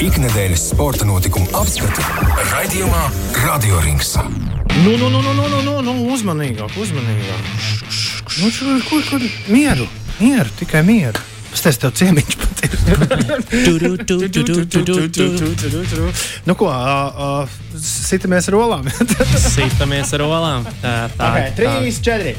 Ikdienas sporta notikumu apskati raidījumā Radio Rings. Nu, nu, nu, nu, nu, nu, nu, nu uzmanīgāk, uzmanīgāk. Nu, kur, kur, kur? Mieru, mieru, tikai mieru. Es tev ciemiņš nu, ko, uh, uh, sitamies ar olām. sitamies ar olām. Tā, tā, okay, trīs, četri.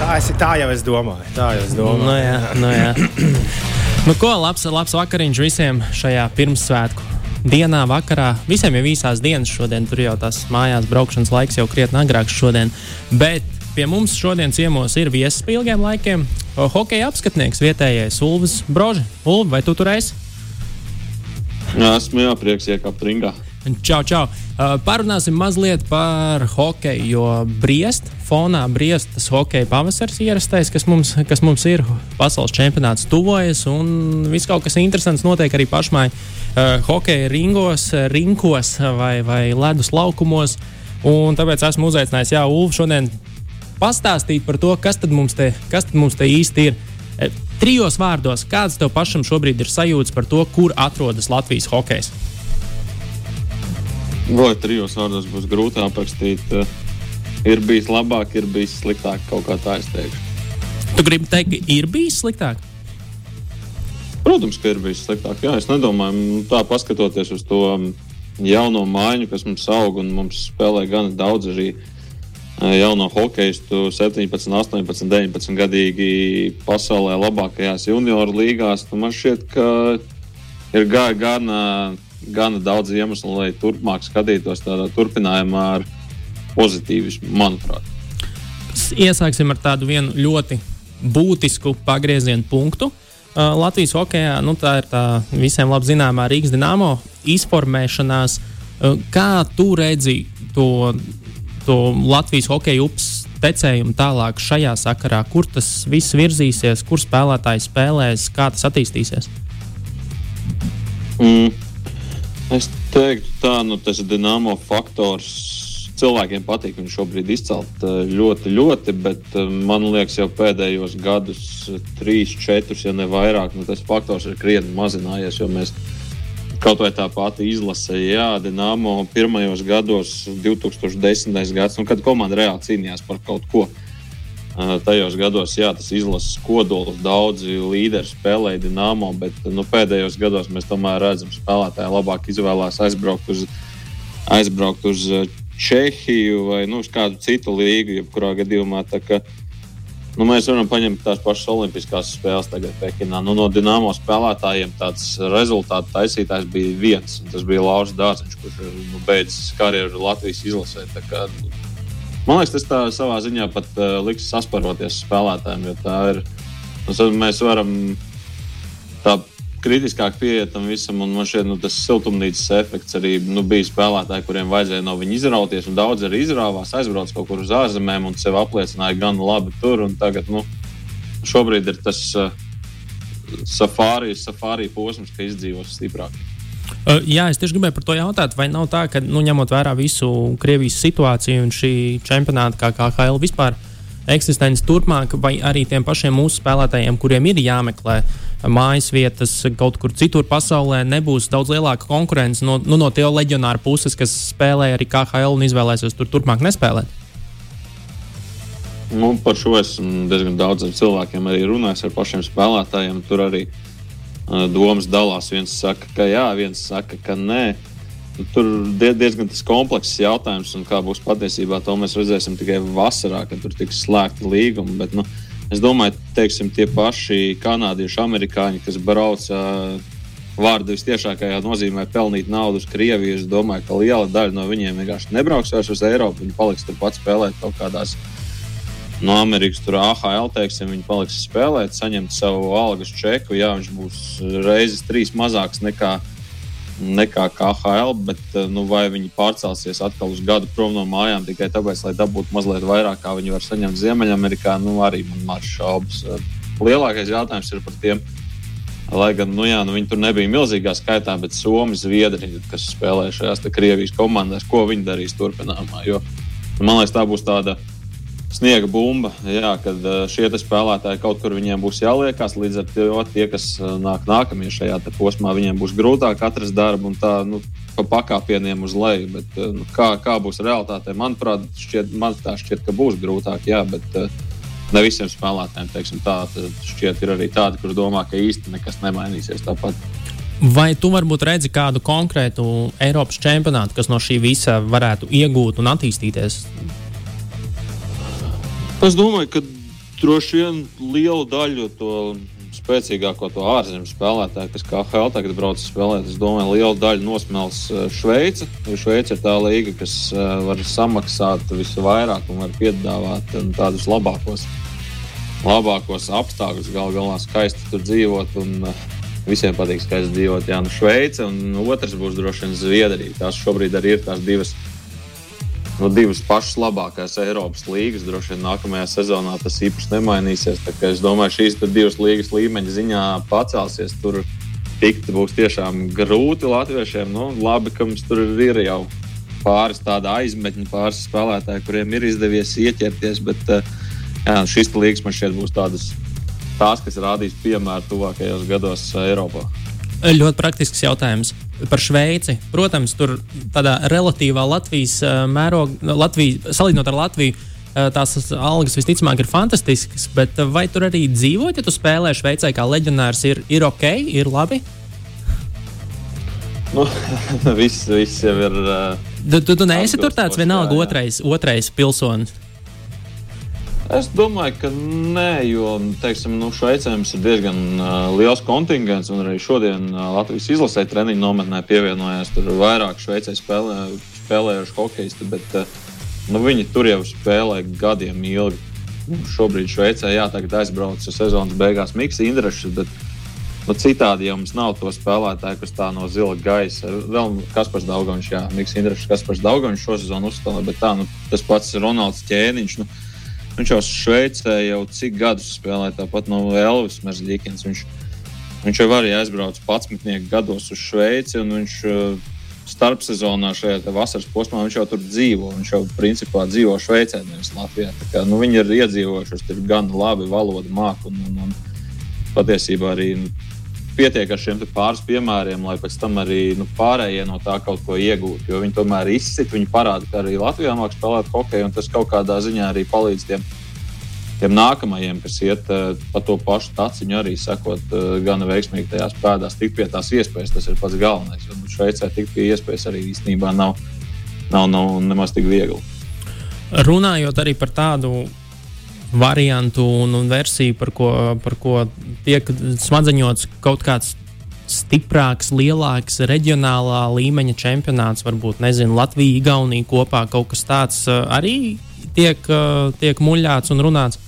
Tā, es, tā jau es domāju. Tā jau es domāju. Nu, jā, nu, jā. Nu, ko, labs, labs vakariņš visiem šajā pirmsvētku dienā, vakarā. Visiem jau īsās dienas šodien, tur jau tās mājās braukšanas laiks jau krietni agrāks šodien. Bet pie mums šodien ciemos ir viesis pie ilgiem laikiem. Hokeja apskatnieks vietējais Ulvis Broži. Ulvi, vai tu tur esi? Jā, esmu jā, prieks iekāpt ringā. Čau, čau. Uh, parunāsim mazliet par hokeju, jo briest, fonā briest tas hokeja pavasaris ierastais, kas mums, kas mums ir. Pasaules čempionāts tuvojas un viss kaut kas interesants notiek arī pašmai uh, hokeja ringos, rinkos vai, vai ledus laukumos. Un tāpēc esmu uzaicinājis, Jā, Ulu, šodien pastāstīt par to, kas tad mums te, kas tad mums te īsti ir. Trijos vārdos, kāds tev pašam šobrīd ir sajūta par to, kur atrodas Latvijas hokejs? Vai trijos vārdos būs grūti aprakstīt? Eh, ir bijis labāk, ir bijis sliktāk, kaut kā tā es teikšu. Tu gribi teikt, ka ir bijis sliktāk? Protams, ka ir bijis sliktāk. Jā, es nedomāju, tā paskatoties uz to mm, jauno mājiņu, kas mums aug un mums spēlē gan daudz arī eh, jauno hokeistu, 17, 18, 19 gadīgi pasaulē labākajās junioru līgās. Man šķiet, ka ir gāja gan. Uh, gana daudz iemeslu, lai turpmāk skatītos tādā turpinājumā ar pozitīvismu, manuprāt. Iesāksim ar tādu ļoti būtisku pagriezienu punktu. Uh, Latvijas hokeja nu, tā ir tā visiem labi zināmā Rīgas dīnāmo izformēšanās. Uh, kā tu redzi to, to Latvijas hokeja upes tecējumu tālāk šajā sakarā? Kur tas viss virzīsies, kur spēlētāji spēlēs, kā tas attīstīsies? Mm. Es teiktu, tā nu, tas ir dīnāmo faktors. Cilvēkiem patīk viņu šobrīd izcelt eh, ļoti, ļoti, bet eh, man liekas, jau pēdējos gadus, trīs, četrus, ja ne vairāk, nu, tas faktors ir krietni mazinājies. Mēs kaut vai tā pati izlase, Jā, Dienāmo pirmajos gados, 2010. gads, nu, kad komanda reāli cīnījās par kaut ko. Uh, Tajos gados, jā, tas izlases kodols, daudzi līderi spēlēja Dienāmo, bet nu, pēdējos gados mēs tomēr redzam, ka spēlētāji labāk izvēlās aizbraukt uz, aizbraukt uz Čehiju vai nu, uz kādu citu līgu, jebkurā gadījumā. Ka, nu, mēs varam paņemt tās pašas Olimpiskās spēles tagad Pekinā. Nu, no Dienāmo spēlētājiem tāds rezultātu taisītājs bija viens. Tas bija Lauris Dārziņš, kurš nu, beidzis karjeru Latvijas izlasē. Kā, nu, Man liekas, tas tā savā ziņā pat uh, liks sasparoties spēlētājiem, jo tā ir. Mēs varam tā kritiskāk pieiet tam visam, un man šķiet, nu, tas siltumnīcas efekts arī nu, bija spēlētāji, kuriem vajadzēja no viņa izrauties. Daudz arī izrāvās, aizbrauca kaut kur uz ārzemēm un sev apliecināja gan labi tur. Tagad nu, šobrīd ir tas uh, safārijas, safārija posms, ka izdzīvos stiprāk. Jā, es tieši gribēju par to jautāt, vai nav tā, ka nu, ņemot vērā visu Krievijas situāciju un šī čempionāta, kā KHL vispār eksistenci turpmāk, vai arī tiem pašiem mūsu spēlētājiem, kuriem ir jāmeklē mājas vietas kaut kur citur pasaulē, nebūs daudz lielāka konkurence no, nu, no tie leģionāru puses, kas spēlē arī KHL un izvēlēsies tur turpmāk nespēlēt? Nu, par šo esmu diezgan daudziem cilvēkiem arī runājis ar pašiem spēlētājiem. Tur arī uh, domas dalās. Viens saka, ka jā, viens saka, ka nē. Nu, tur diezgan komplekss jautājums, un kā būs patiesībā, to mēs redzēsim tikai vasarā, kad tur tiks slēgta līguma. Bet, nu, es domāju, teiksim, tie paši kanādieši, amerikāņi, kas brauc vārdu visciešākajā nozīmē pelnīt naudu uz Krieviju. Es domāju, ka liela daļa no viņiem vienkārši nebrauks vairs uz Eiropu. Viņi paliks turpat spēlēt kaut kādās uh, no Amerikas tur AHL, teiksim, viņi paliks spēlēt, saņemt savu algas čeku. Jā, viņš būs reizes trīs mazāks nekā, nekā KHL, bet eh, nu, vai viņi pārcelsies atkal uz gadu prom no mājām tikai tāpēc, lai dabūtu mazliet vairāk, kā viņi var saņemt Ziemeļamerikā, nu arī man maz šaubas. Lielākais jautājums ir par tiem. Lai gan nu, jā, nu, viņi tur nebija milzīgā skaitā, bet Somija, Zviedrija, kas spēlē šajās Krievijas komandās, ko viņi darīs turpinājumā. Jo, man liekas, tā būs tāda sniega bumba. Jā, kad šie spēlētāji kaut kur viņiem būs jāliekas, līdz ar to tie, kas nāk nākamie šajā posmā, viņiem būs grūtāk atrast darbu un tā nu, pa pakāpieniem uz leju. Bet, nu, kā, kā būs realitāte, manuprāt, šķiet, man tā šķiet, ka būs grūtāk. Jā, bet, Ne visiem spēlētājiem teiksim, tā šķiet, ir arī tādi, kuriem domā, ka īsti nekas nemainīsies tāpat. Vai tu varbūt redzi kādu konkrētu Eiropas čempionātu, kas no šī visa varētu iegūt un attīstīties Es domāju, ka droši vien lielu daļu to spēcīgāko to ārzemju spēlētāju, kas kā HL tagad brauc spēlēt, es domāju, lielu daļu nosmels eh, Šveice. Šveice ir tā līga, kas eh, var samaksāt visvairāk un var piedāvāt eh, tādus labākos, labākos apstākļus. Galu galā skaisti tur dzīvot. Un, Visiem patīk skaisti dzīvot. Jā, nu Šveice un otrs būs droši vien Zviedrija. Tās šobrīd arī ir tās divas uh, nu, divas pašas labākās Eiropas līnijas. Droši vien nākamajā sezonā tas īpaši nemainīsies. Es domāju, šīs divas līnijas līmeņa ziņā pacelsies. Tur tikt būs tiešām grūti latviešiem. Nu, labi, ka mums tur ir jau pāris tāda aizmetņa, pāris spēlētāji, kuriem ir izdevies ieķerties. Bet eh, jā, šīs līnijas man šķiet būs tādas, tās, kas rādīs piemēru tuvākajos gados Eiropā. Ļoti praktisks jautājums par Šveici. Protams, tur tādā relatīvā Latvijas mērogā, salīdzinot ar Latviju, tās algas visticamāk ir fantastiskas, bet vai tur arī dzīvot, ja tu spēlē Šveicē kā leģionārs, ir, ir ok, ir labi? Nu, viss, viss jau ir. Uh, tu, tu, tu neesi tur tāds vienalga otrais, otrais pilsonis. Es domāju, ka nē, jo teiksim, nu, Šveicē mums ir diezgan uh, liels kontingents. Arī šodien uh, Latvijas izlasē treniņu nometnē pievienojās vairāk Šveicē spēlē, spēlējuši hokeisti. Bet, uh, nu, viņi tur jau spēlē gadiem ilgi. Nu, šobrīd Šveicē jā, aizbrauc sezonas beigās Mikls Indrešs. Bet, nu, citādi jau mums nav to spēlētāju, kas tā no zila gaisa. Vēl Kaspars Daugaņš, Jā, Mikls Indrešs, Kaspars Daugaņš šo sezonu uzspēlē. Bet tā, nu, tas pats Ronalds Ķēniņš. Nu, Viņš jau Šveicē jau cik gadus spēlē, tāpat no Elvis Merzļikins. Viņš, viņš jau arī aizbraucis 11 gados uz Šveici, un viņš uh, starpsezonā šajā vasaras posmā viņš jau tur dzīvo. Viņš jau principā dzīvo Šveicē, nevis Latvijā. Kā, nu, viņi ir iedzīvojuši, tur gan labi valodu māku, un, un, un patiesībā arī nu, pietiek ar šiem pāris piemēriem, lai pēc tam arī nu, pārējie no tā kaut ko iegūtu. Jo viņi tomēr izsit, viņi parāda, ka arī Latvijā mākslinieks spēlēt hokeju, un tas kaut kādā ziņā arī palīdz tiem, tiem nākamajiem, kas iet uh, pa to pašu taciņu, arī sekot uh, gan veiksmīgi tajās pēdās, tikt pie tās iespējas. Tas ir pats galvenais. Jo nu, Šveicē tikt pie iespējas arī īstenībā nav, nav, nav nemaz tik viegli. Runājot arī par tādu variantu un, un versiju, par ko, par ko tiek smadzeņots kaut kāds stiprāks, lielāks reģionālā līmeņa čempionāts, varbūt nezinu, Latvija, Igaunija kopā kaut kas tāds uh, arī tiek, uh, tiek muļāts un runāts.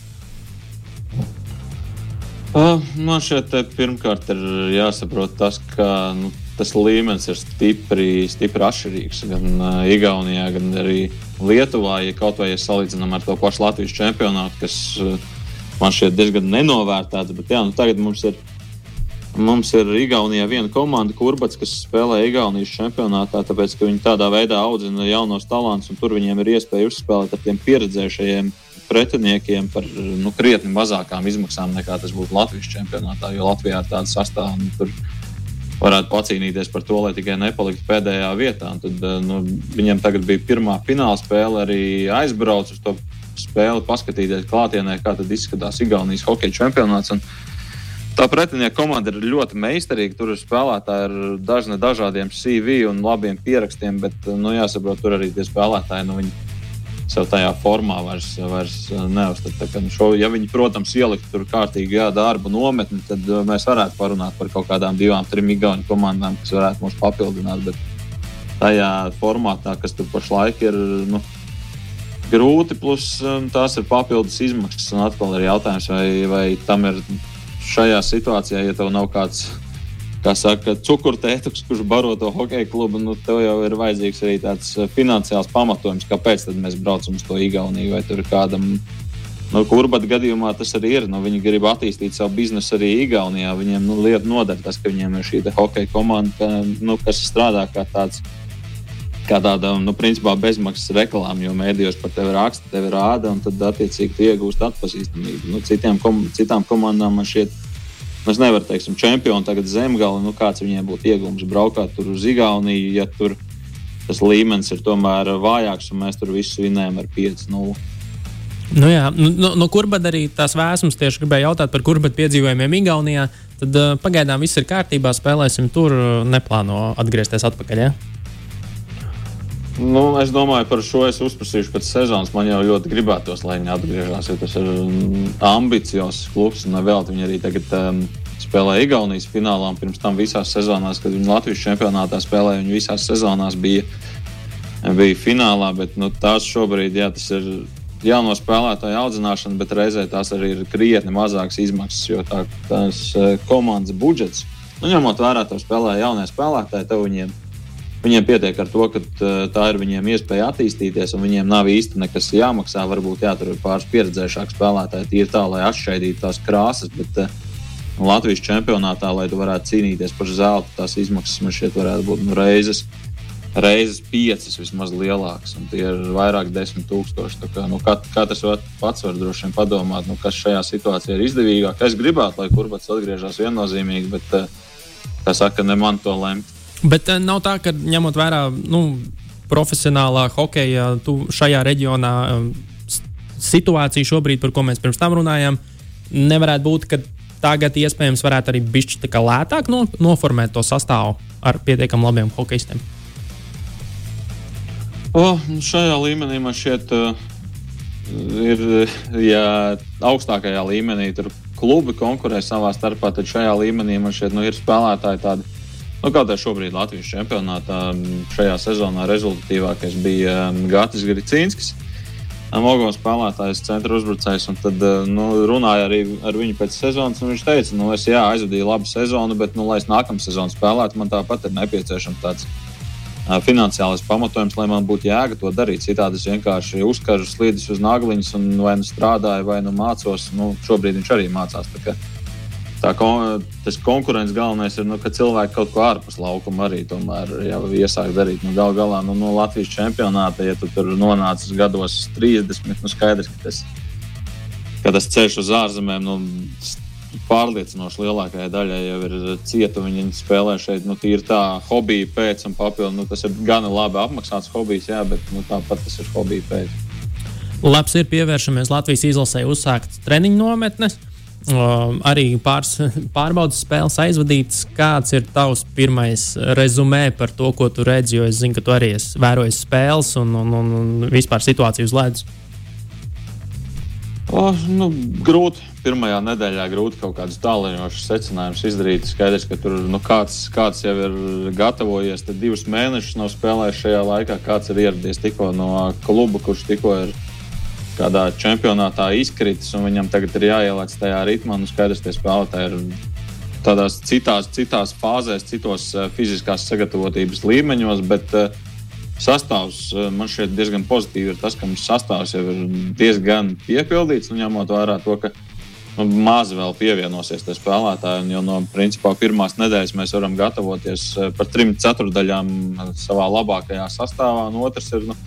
Man šeit pirmkārt ir jāsaprot tas, ka nu, tas līmenis ir stipri, stipri atšķirīgs. Gan Igaunijā, gan arī Lietuvā, ja kaut vai ja salīdzinām ar to pašu Latvijas čempionātu, kas uh, man šķiet diezgan nenovērtēts. Bet jā, nu, tagad mums ir. Mums ir Igaunijā viena komanda, Kurbats, kas spēlē Igaunijas čempionātā, tāpēc ka viņi tādā veidā audzina jaunos talantus, un tur viņiem ir iespēja uzspēlēt ar tiem pieredzējušajiem pretiniekiem par nu, krietni mazākām izmaksām nekā tas būtu Latvijas čempionātā. Jo Latvijā ir tāda sastāvdaļa, varētu pacīnīties par to, lai tikai nepaliktu pēdējā vietā. Un tad, eh, nu, viņam tagad bija pirmā fināla spēle, arī aizbrauc uz to spēli, paskatīties klātienē, kā izskatās Igaunijas hokeja čempionāts. Un tā pretinieka komanda ir ļoti meistarīga. Tur ir spēlētāji ar dažne dažādiem CV un labiem pierakstiem, bet nu, jāsaprot, tur arī tie spēlētāji. Nu, viņi, sev tajā formā vairs, vairs uh, neuztver. Nu ja viņi, protams, ielikt tur kārtīgi jā, darbu nometni, tad uh, mēs varētu parunāt par kaut kādām divām, trim igauņu komandām, kas varētu mūs papildināt. Bet tajā formātā, kas tur pašlaik ir. Nu, Grūti, plus um, tās ir papildus izmaksas. Un atkal ir jautājums, vai, vai tam ir šajā situācijā, ja tev nav kāds kā saka, cukurtētuks, kurš baro to hokeja klubu, nu, tev jau ir vajadzīgs arī tāds eh, finansiāls pamatojums, kāpēc mēs braucam uz to Igauniju. Vai tur kādam, nu, kurbata gadījumā tas arī ir. Nu, viņi grib attīstīt savu biznesu arī Igaunijā. Viņiem nu, lieta noder tas, ka viņiem ir šī hokeja komanda, ka, nu, kas strādā kā tāds. kā tāda nu, principā bezmaksas reklāma, jo mēdījos par tevi raksta, tevi rāda, un tad attiecīgi tu iegūsti atpazīstamību. Nu, citiem, kom, citām komandām man šķiet, es nevaru teikt, čempioni tagad zemgali, nu, kāds viņiem būtu iegūms braukāt uz Igauniju, ja tur tas līmenis ir tomēr vājāks, un mēs tur visu vinējam ar 5-0. Nu jā, nu, no, no kurbada arī tās vēsmas tieši gribēju jautāt par kurbada piedzīvojumiem Igaunijā. Tad uh, pagaidām viss ir kārtībā, spēlēsim tur, neplāno atgriezties atpakaļ. Ja? Nu, es domāju, par šo es uzprasīšu pēc sezonas. Man jau ļoti gribētos, lai viņi atgriežas. Tas ir ambiciozs klubs, un vēl viņi arī tagad um, spēlē Igaunijas finālā. Pirms tam visās sezonās, kad viņi Latvijas čempionātā spēlēja, viņi visās sezonās bija, bija finālā. Bet nu, tās šobrīd, jā, tas ir jauno spēlētāju audzināšana, bet reizē tās arī ir krietni mazākas izmaksas, jo tā, tās uh, komandas budžets, nu, ņemot vērā to spēlē jaunie spēlētāji, tev viņiem Viņiem pietiek ar to, ka tā ir viņiem iespēja attīstīties, un viņiem nav īsti nekas jāmaksā. Varbūt jā, tur ir pāris pieredzējušāki spēlētāji, tīri tā, lai atšķaidītu tās krāsas. Bet uh, Latvijas čempionātā, lai tu varētu cīnīties par zelta, tās izmaksas man šeit varētu būt nu, reizes, reizes piecas vismaz lielākas. Tie ir vairāk desmit tūkstoši. Kā, nu, kat, katrs var, pats var droši vien padomāt, nu, kas šajā situācijā ir izdevīgāk. Es gribētu, lai kurbats atgriežas viennozīmīgi, bet, uh, kā saka, ne man to lemt. Bet uh, nav tā, ka ņemot vērā nu, profesionālā hokeja šajā reģionā um, situāciju šobrīd, par ko mēs pirms tam runājām, nevarētu būt, ka tagad iespējams varētu arī bišķi lētāk no, noformēt to sastāvu ar pietiekami labiem hokeistiem. Oh, šajā līmenī man šķiet, uh, ir ja augstākajā līmenī tur klubi konkurē savā starpā, tad šajā līmenī man šķiet, nu, ir spēlētāji tādi Nu, kā tā šobrīd Latvijas čempionātā šajā sezonā rezultatīvākais bija Gatis Gricīnskis. Mogovs spēlētājs, centra uzbrucējs. Tad nu, runāja arī ar viņu pēc sezonas. Viņš teica, nu, es jā, aizvadīju labu sezonu, bet, nu, lai es nākamā sezonā spēlētu, man tāpat ir nepieciešams tāds uh, finansiālais pamatojums, lai man būtu jēga to darīt. Citādi es vienkārši uzkaru slīdus uz nagliņas un vai nu strādāju, vai nu mācos. Nu, šobrīd viņš arī mācās tā kon, tas konkurence galvenais ir, nu, ka cilvēki kaut ko ārpus laukuma arī jau iesāk darīt. Nu, Galu galā nu, no Latvijas čempionāta, ja tu tur nonācis gados 30, nu skaidrs, ka tas, ka tas ceļš uz ārzemēm. Nu, Pārliecinoši lielākajai daļai jau ir cieta. Viņi spēlē šeit, nu, tīri tā, hobija pēc un papildu. Nu, tas ir gan labi apmaksāts hobijs, jā, bet nu, tāpat tas ir hobija pēc. Labs ir pievēršamies Latvijas izlasē uzsākt treniņu nometnes. Uh, arī pārs, pārbaudas spēles aizvadītas. Kāds ir tavs pirmais rezumē par to, ko tu redzi? Jo es zinu, ka tu arī esi vērojis spēles un, un, un, un vispār situāciju uz ledus. Oh, nu, grūti. Pirmajā nedēļā grūti kaut kādus tālējošus secinājumus izdarīt. Skaidrs, ka tur nu, kāds, kāds jau ir gatavojies, tad divus mēnešus nav spēlējis šajā laikā. Kāds ir ieradies tikko no kluba, kurš tikko ir kādā čempionātā izkritis, un viņam tagad ir jāieliec tajā ritmā. Nu, skaidrs, ka spēlētāji ir tādās citās, citās fāzēs, citos uh, fiziskās sagatavotības līmeņos, bet uh, sastāvs uh, man šķiet diezgan pozitīvi. Ir tas, ka mums sastāvs jau ir diezgan piepildīts, ņemot vērā to, ka nu, maz vēl pievienosies tie spēlētāji. Jo no principā pirmās nedēļas mēs varam gatavoties par trim ceturdaļām savā labākajā sastāvā, un otrs ir. Nu,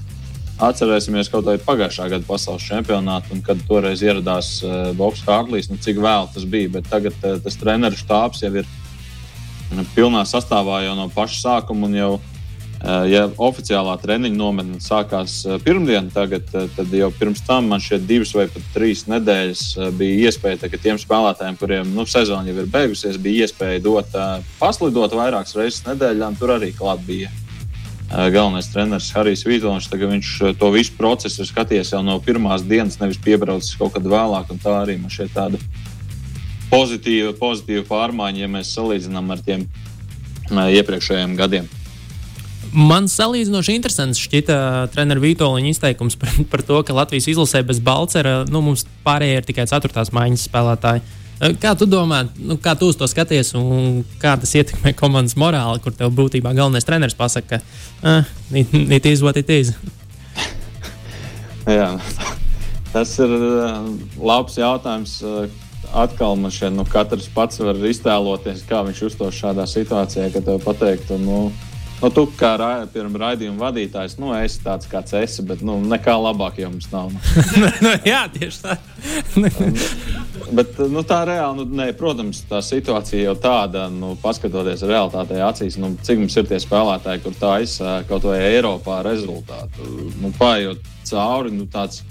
Atcerēsimies kaut vai pagājušā gada pasaules čempionātu, kad toreiz ieradās uh, Bobs Hārlīs. Nu, cik vēl tas bija, bet tagad uh, tas treneru štābs jau ir nu, pilnā sastāvā jau no paša sākuma. Jau, uh, ja oficiālā treniņa nometne sākās pirmdien, tagad, tad jau pirms tam man šeit divas vai pat trīs nedēļas bija iespēja ka tiem spēlētājiem, kuriem nu, sezona jau ir beigusies, bija iespēja dot, paslidot vairākas reizes nedēļā, un tur arī klāt bija galvenais treneris Harijs Vītoņš. Viņš to visu procesu ir skatījies jau no pirmās dienas, nevis piebraucis kaut kad vēlāk. Tā arī man šeit tāda pozitīva, pozitīva pārmaiņa, ja mēs salīdzinām ar tiem iepriekšējiem gadiem. Man salīdzinoši interesants šķita treneru Vitoļņa izteikums par, par to, ka Latvijas izlasē bez Balcera nu, mums pārējie ir tikai ceturtās maiņas spēlētāji. Uh, Eh, kā tu domā, nu, kā tu uz to skaties, un kā tas ietekmē komandas morāli, kur tev būtībā galvenais treneris pasakā, ka uh, it is what it is? Jā, tas ir labs jautājums. Atkal man šeit nu, katrs pats var iztēloties, kā viņš uztos šādā situācijā, kad tev pateiktu, nu, Nu, tu kā ra pirms raidījuma vadītājs, nu, esi tāds kāds esi, bet nu, nekā labāk jums nav. nu, jā, tieši tā. bet, nu, tā reāli, nu, ne, protams, tā situācija jau tāda, nu, paskatoties realitātei acīs, nu, cik mums ir tie spēlētāji, kur tā izsaka kaut vai Eiropā rezultātu. Nu, Pājot cauri, nu, tāds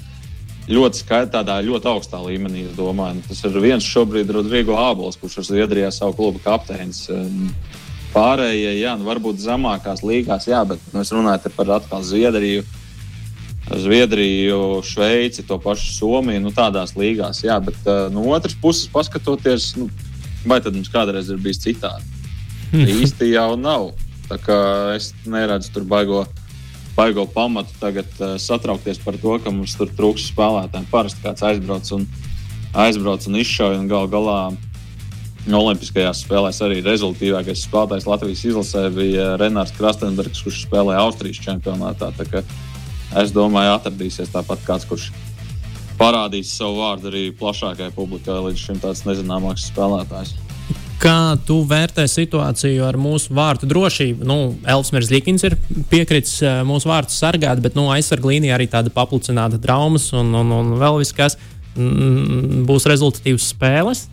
ļoti skaidrs, tādā ļoti augstā līmenī. Domāju, nu, tas ir viens šobrīd Rodrigo Ābols, kurš ir Zviedrijā savu klubu kapteinis. Pārējie, jā, nu, varbūt zemākās līgās, jā, bet mēs runājam par atkal Zviedriju. Zviedriju, Šveici, to pašu Somiju, nu, tādās līgās, jā, bet uh, no otras puses, paskatoties, nu, vai tad mums kādreiz ir bijis citādi? Īsti jau nav. Es neredzu tur baigo, baigo pamatu tagad uh, satraukties par to, ka mums tur trūks spēlētājiem. Parasti kāds aizbrauc un, aizbrauc un izšauja un gal galā Olimpiskajās spēlēs arī rezultātīvākais spēlētājs Latvijas izlasē bija Renārs Krastenbergs, kurš spēlēja Austrijas čempionātā. Es domāju, atradīsies tāpat kāds, kurš parādīs savu vārdu arī plašākajai publikai, līdz šim tāds nezināmāks spēlētājs. Kā tu vērtē situāciju ar mūsu vārtu drošību? Nu, Elfsmērs Likins ir piekritis eh, mūsu vārtus sargāt, bet nu, aizsardzības līnijā arī tāda paplašināta traumas un, un, un vēl viss, kas mm, būs rezultatīvas spēles.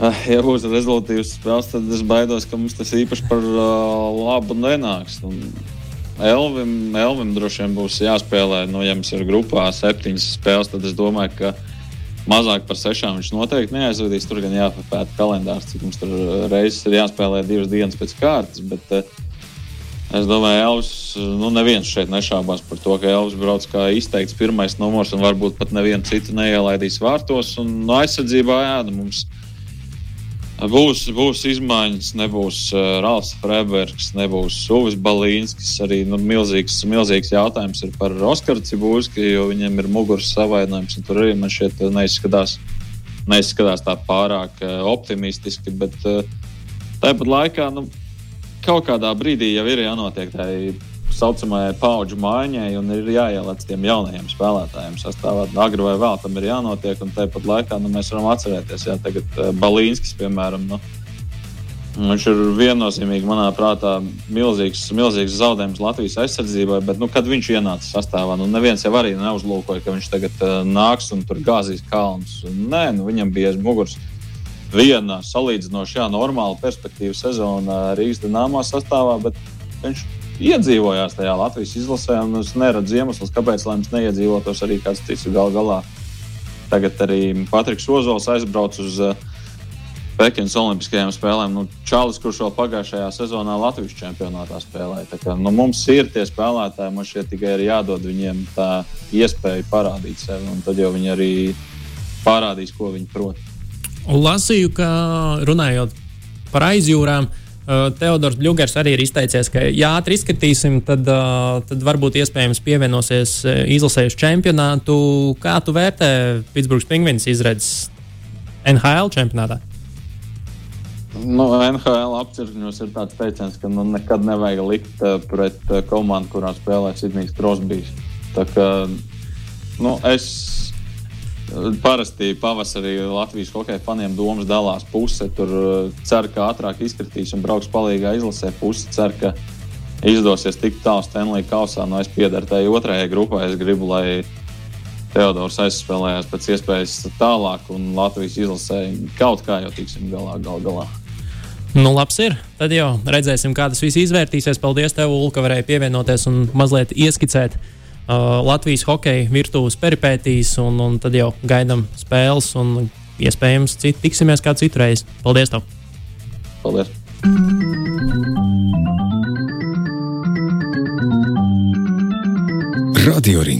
Ah, ja būs rezultāts spēles, tad es baidos, ka mums tas īpaši par uh, labu nenāks. Un Elvim, Elvim droši vien būs jāspēlē, nu, ja mums ir grupā septiņas spēles, tad es domāju, ka mazāk par sešām viņš noteikti neaizvedīs. Tur gan jāpapēta kalendārs, cik mums tur reizes ir jāspēlē divas dienas pēc kārtas. Bet, uh, Es domāju, Elvis, nu, neviens šeit nešaubās par to, ka Elvis brauc kā izteikts pirmais numurs un varbūt pat nevienu citu neielaidīs vārtos. Un no aizsardzībā, jā, nu, mums ir Būs, būs izmaiņas, nebūs uh, Rāls Freibergs, nebūs Uvis Balīnskis. Arī nu, milzīgs, milzīgs jautājums ir par Oskaru Cibūski, jo viņam ir muguras savainojums. Tur arī man šķiet neizskatās, neizskatās tā pārāk uh, optimistiski. Bet uh, tāpat laikā nu, kaut kādā brīdī jau ir jānotiek tai saucamajai paudžu maiņai un ir jāieliec tiem jaunajiem spēlētājiem sastāvā. Agri vai vēl tam ir jānotiek, un tāpat laikā nu, mēs varam atcerēties, ja tagad uh, Balīnskis, piemēram, nu, viņš ir viennozīmīgi, manā prātā, milzīgs, milzīgs zaudējums Latvijas aizsardzībai, bet, nu, kad viņš ienāca sastāvā, nu, neviens jau arī neuzlūkoja, ka viņš tagad uh, nāks un tur gāzīs kalnus. Nē, nu, viņam bija aiz muguras viena salīdzinoši normāla perspektīva sezona Rīgas dīnāmā sastāvā, bet viņš iedzīvojās tajā Latvijas izlasē. Es neredzu iemeslus, kāpēc viņš neiedzīvotos arī kāds cits gal galā. Tagad arī Patriks Ozols aizbrauc uz uh, Pekinas Olimpiskajām spēlēm. Nu, Čālis, kurš vēl pagājušajā sezonā Latvijas čempionātā spēlēja. Kā, nu, mums ir tie spēlētāji, mums šeit tikai ir jādod viņiem tā iespēja parādīt sevi, un tad jau viņi arī parādīs, ko viņi prot. Lasīju, ka runājot par aizjūrām, Teodors Bļūgers arī ir izteicies, ka, ja ātri izskatīsim, tad, uh, tad varbūt iespējams pievienosies uh, izlasējušu čempionātu. Kā tu vērtē Pitsburgas pingvīnas izredzes NHL čempionātā? Nu, NHL apcirkņos ir tāds teiciens, ka nu, nekad nevajag likt pret komandu, kurā spēlē Sidnijs Krosbīs. Tā kā nu, es Parasti pavasarī Latvijas hokeja faniem domas dalās. Puse tur uh, cer, ka ātrāk izkritīs un brauks palīgā izlasē. Puse cer, ka izdosies tikt tālu Stanley kausā. Nu, es piedaru tai otrajai grupai. Es gribu, lai Teodors aizspēlējās pēc iespējas tālāk un Latvijas izlasē kaut kā jau tiksim galā. Gal galā. Nu, labs ir. Tad jau redzēsim, kā tas viss izvērtīsies. Paldies, tev, Ulu, ka varēji pievienoties un mazliet ieskicēt uh, Latvijas hokeja virtuves peripētīs, un, un tad jau gaidām spēles, un iespējams cit, tiksimies kā citu reizi. Paldies! Tev. Paldies! Radio Rings.